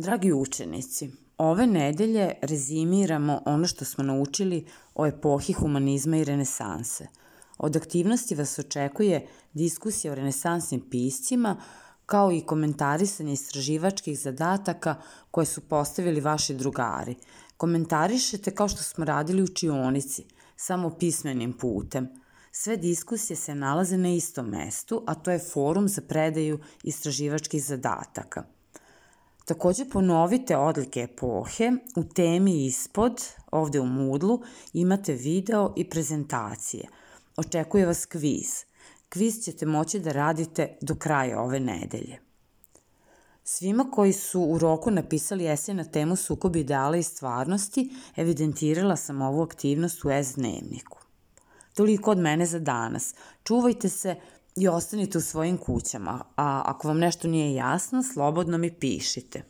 Dragi učenici, ove nedelje rezimiramo ono što smo naučili o epohi humanizma i renesanse. Od aktivnosti vas očekuje diskusija o renesansnim piscima, kao i komentarisanje istraživačkih zadataka koje su postavili vaši drugari. Komentarišete kao što smo radili u čionici, samo pismenim putem. Sve diskusije se nalaze na istom mestu, a to je forum za predaju istraživačkih zadataka. Takođe ponovite odlike epohe, u temi ispod, ovde u Moodlu, imate video i prezentacije. Očekuje vas kviz. Kviz ćete moći da radite do kraja ove nedelje. Svima koji su u roku napisali esej na temu sukob ideala i stvarnosti, evidentirala sam ovu aktivnost u S-dnevniku. Toliko od mene za danas. Čuvajte se i ostanite u svojim kućama, a ako vam nešto nije jasno, slobodno mi pišite.